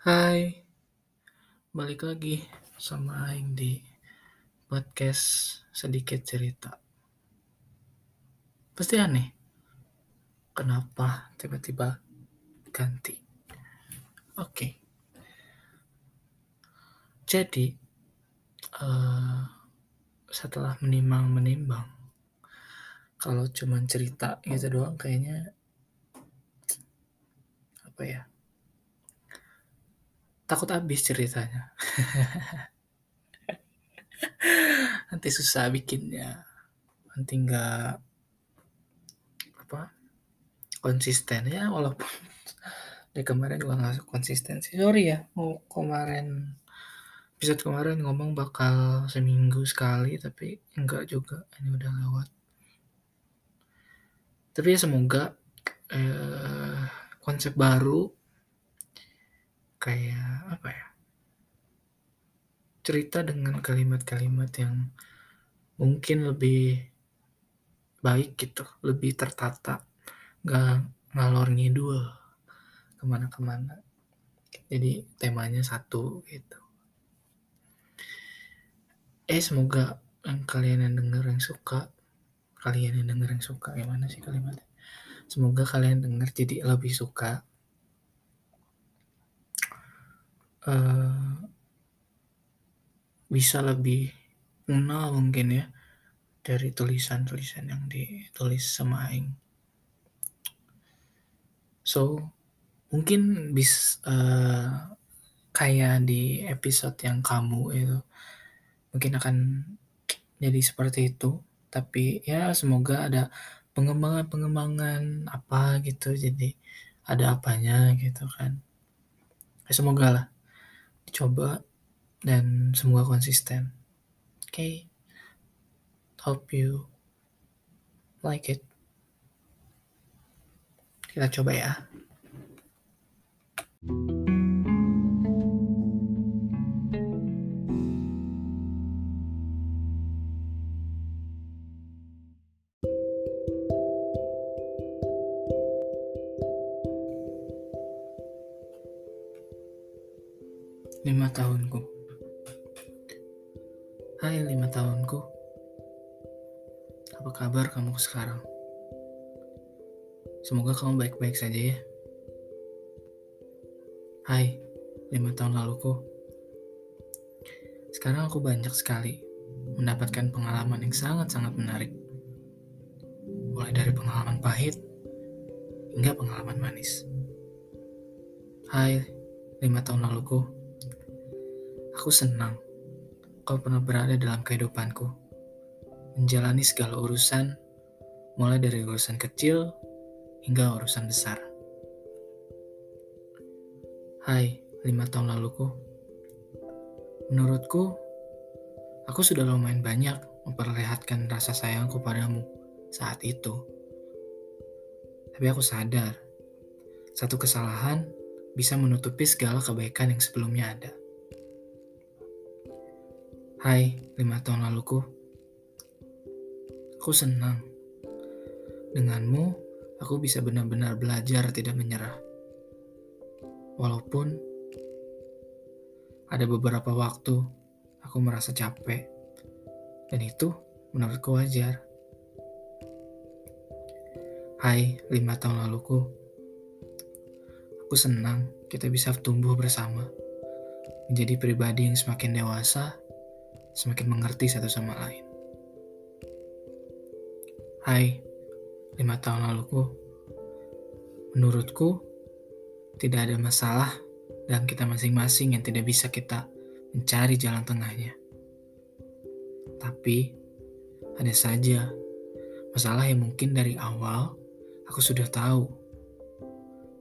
Hai, balik lagi sama Aing di podcast sedikit cerita. Pasti aneh, kenapa tiba-tiba ganti. Oke, jadi uh, setelah menimbang-menimbang, kalau cuma cerita gitu doang kayaknya apa ya takut habis ceritanya. nanti susah bikinnya. Nanti nggak apa konsisten ya walaupun di kemarin juga nggak konsisten sih. Sorry ya, mau kemarin episode kemarin ngomong bakal seminggu sekali tapi enggak juga ini udah lewat. Tapi ya semoga eh, konsep baru kayak apa ya cerita dengan kalimat-kalimat yang mungkin lebih baik gitu lebih tertata nggak ngalor ngidul ke mana-kemana. Jadi temanya satu gitu. Eh semoga yang kalian yang denger yang suka kalian yang denger yang suka gimana sih kalimatnya? Semoga kalian denger jadi lebih suka uh, bisa lebih kenal mungkin ya dari tulisan-tulisan yang ditulis sama Aing. So, mungkin bis uh, kayak di episode yang kamu itu mungkin akan jadi seperti itu. Tapi ya semoga ada pengembangan-pengembangan apa gitu jadi ada apanya gitu kan. Ya, semoga lah coba dan semoga konsisten. Oke. Okay? Hope you like it. Kita coba ya. Lima tahunku. Hai lima tahunku. Apa kabar kamu sekarang? Semoga kamu baik-baik saja ya. Hai, lima tahun laluku. Sekarang aku banyak sekali mendapatkan pengalaman yang sangat-sangat menarik. Mulai dari pengalaman pahit hingga pengalaman manis. Hai, lima tahun laluku. Aku senang kau pernah berada dalam kehidupanku, menjalani segala urusan, mulai dari urusan kecil hingga urusan besar. Hai, lima tahun laluku. Menurutku, aku sudah lumayan banyak memperlihatkan rasa sayangku padamu saat itu. Tapi aku sadar, satu kesalahan bisa menutupi segala kebaikan yang sebelumnya ada. Hai, lima tahun laluku. Aku senang. Denganmu, aku bisa benar-benar belajar tidak menyerah. Walaupun ada beberapa waktu aku merasa capek, dan itu menurutku wajar. Hai, lima tahun laluku. Aku senang kita bisa tumbuh bersama, menjadi pribadi yang semakin dewasa semakin mengerti satu sama lain. Hai, lima tahun laluku, menurutku tidak ada masalah dalam kita masing-masing yang tidak bisa kita mencari jalan tengahnya. Tapi ada saja masalah yang mungkin dari awal aku sudah tahu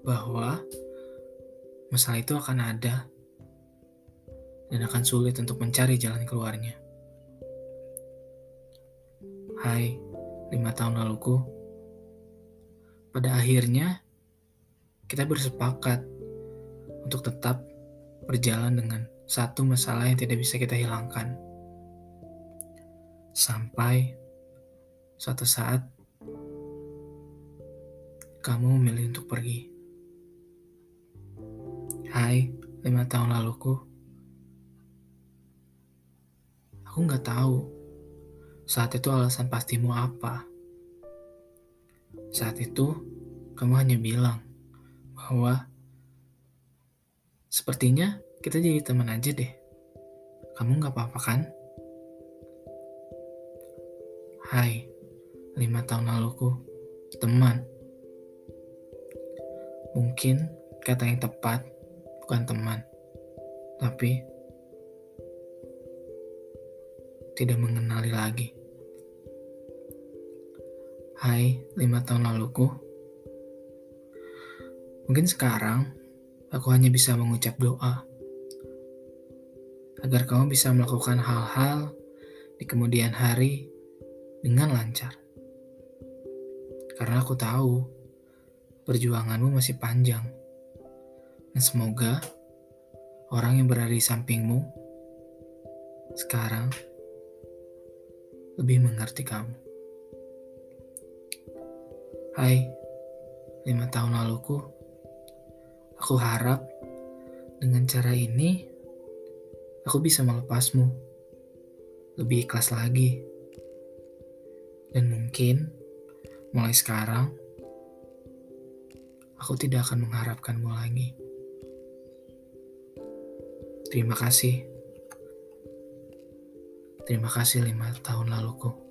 bahwa masalah itu akan ada dan akan sulit untuk mencari jalan keluarnya. Hai, lima tahun laluku. Pada akhirnya, kita bersepakat untuk tetap berjalan dengan satu masalah yang tidak bisa kita hilangkan. Sampai suatu saat, kamu memilih untuk pergi. Hai, lima tahun laluku, aku nggak tahu saat itu alasan pastimu apa. Saat itu, kamu hanya bilang bahwa sepertinya kita jadi teman aja deh. Kamu nggak apa-apa kan? Hai, lima tahun laluku, teman. Mungkin kata yang tepat bukan teman, tapi tidak mengenali lagi. Hai, lima tahun laluku. Mungkin sekarang aku hanya bisa mengucap doa agar kamu bisa melakukan hal-hal di kemudian hari dengan lancar. Karena aku tahu perjuanganmu masih panjang. Dan semoga orang yang berada di sampingmu sekarang lebih mengerti kamu. Hai, lima tahun laluku, aku harap dengan cara ini aku bisa melepasmu lebih ikhlas lagi. Dan mungkin mulai sekarang aku tidak akan mengharapkanmu lagi. Terima kasih. Terima kasih lima tahun laluku.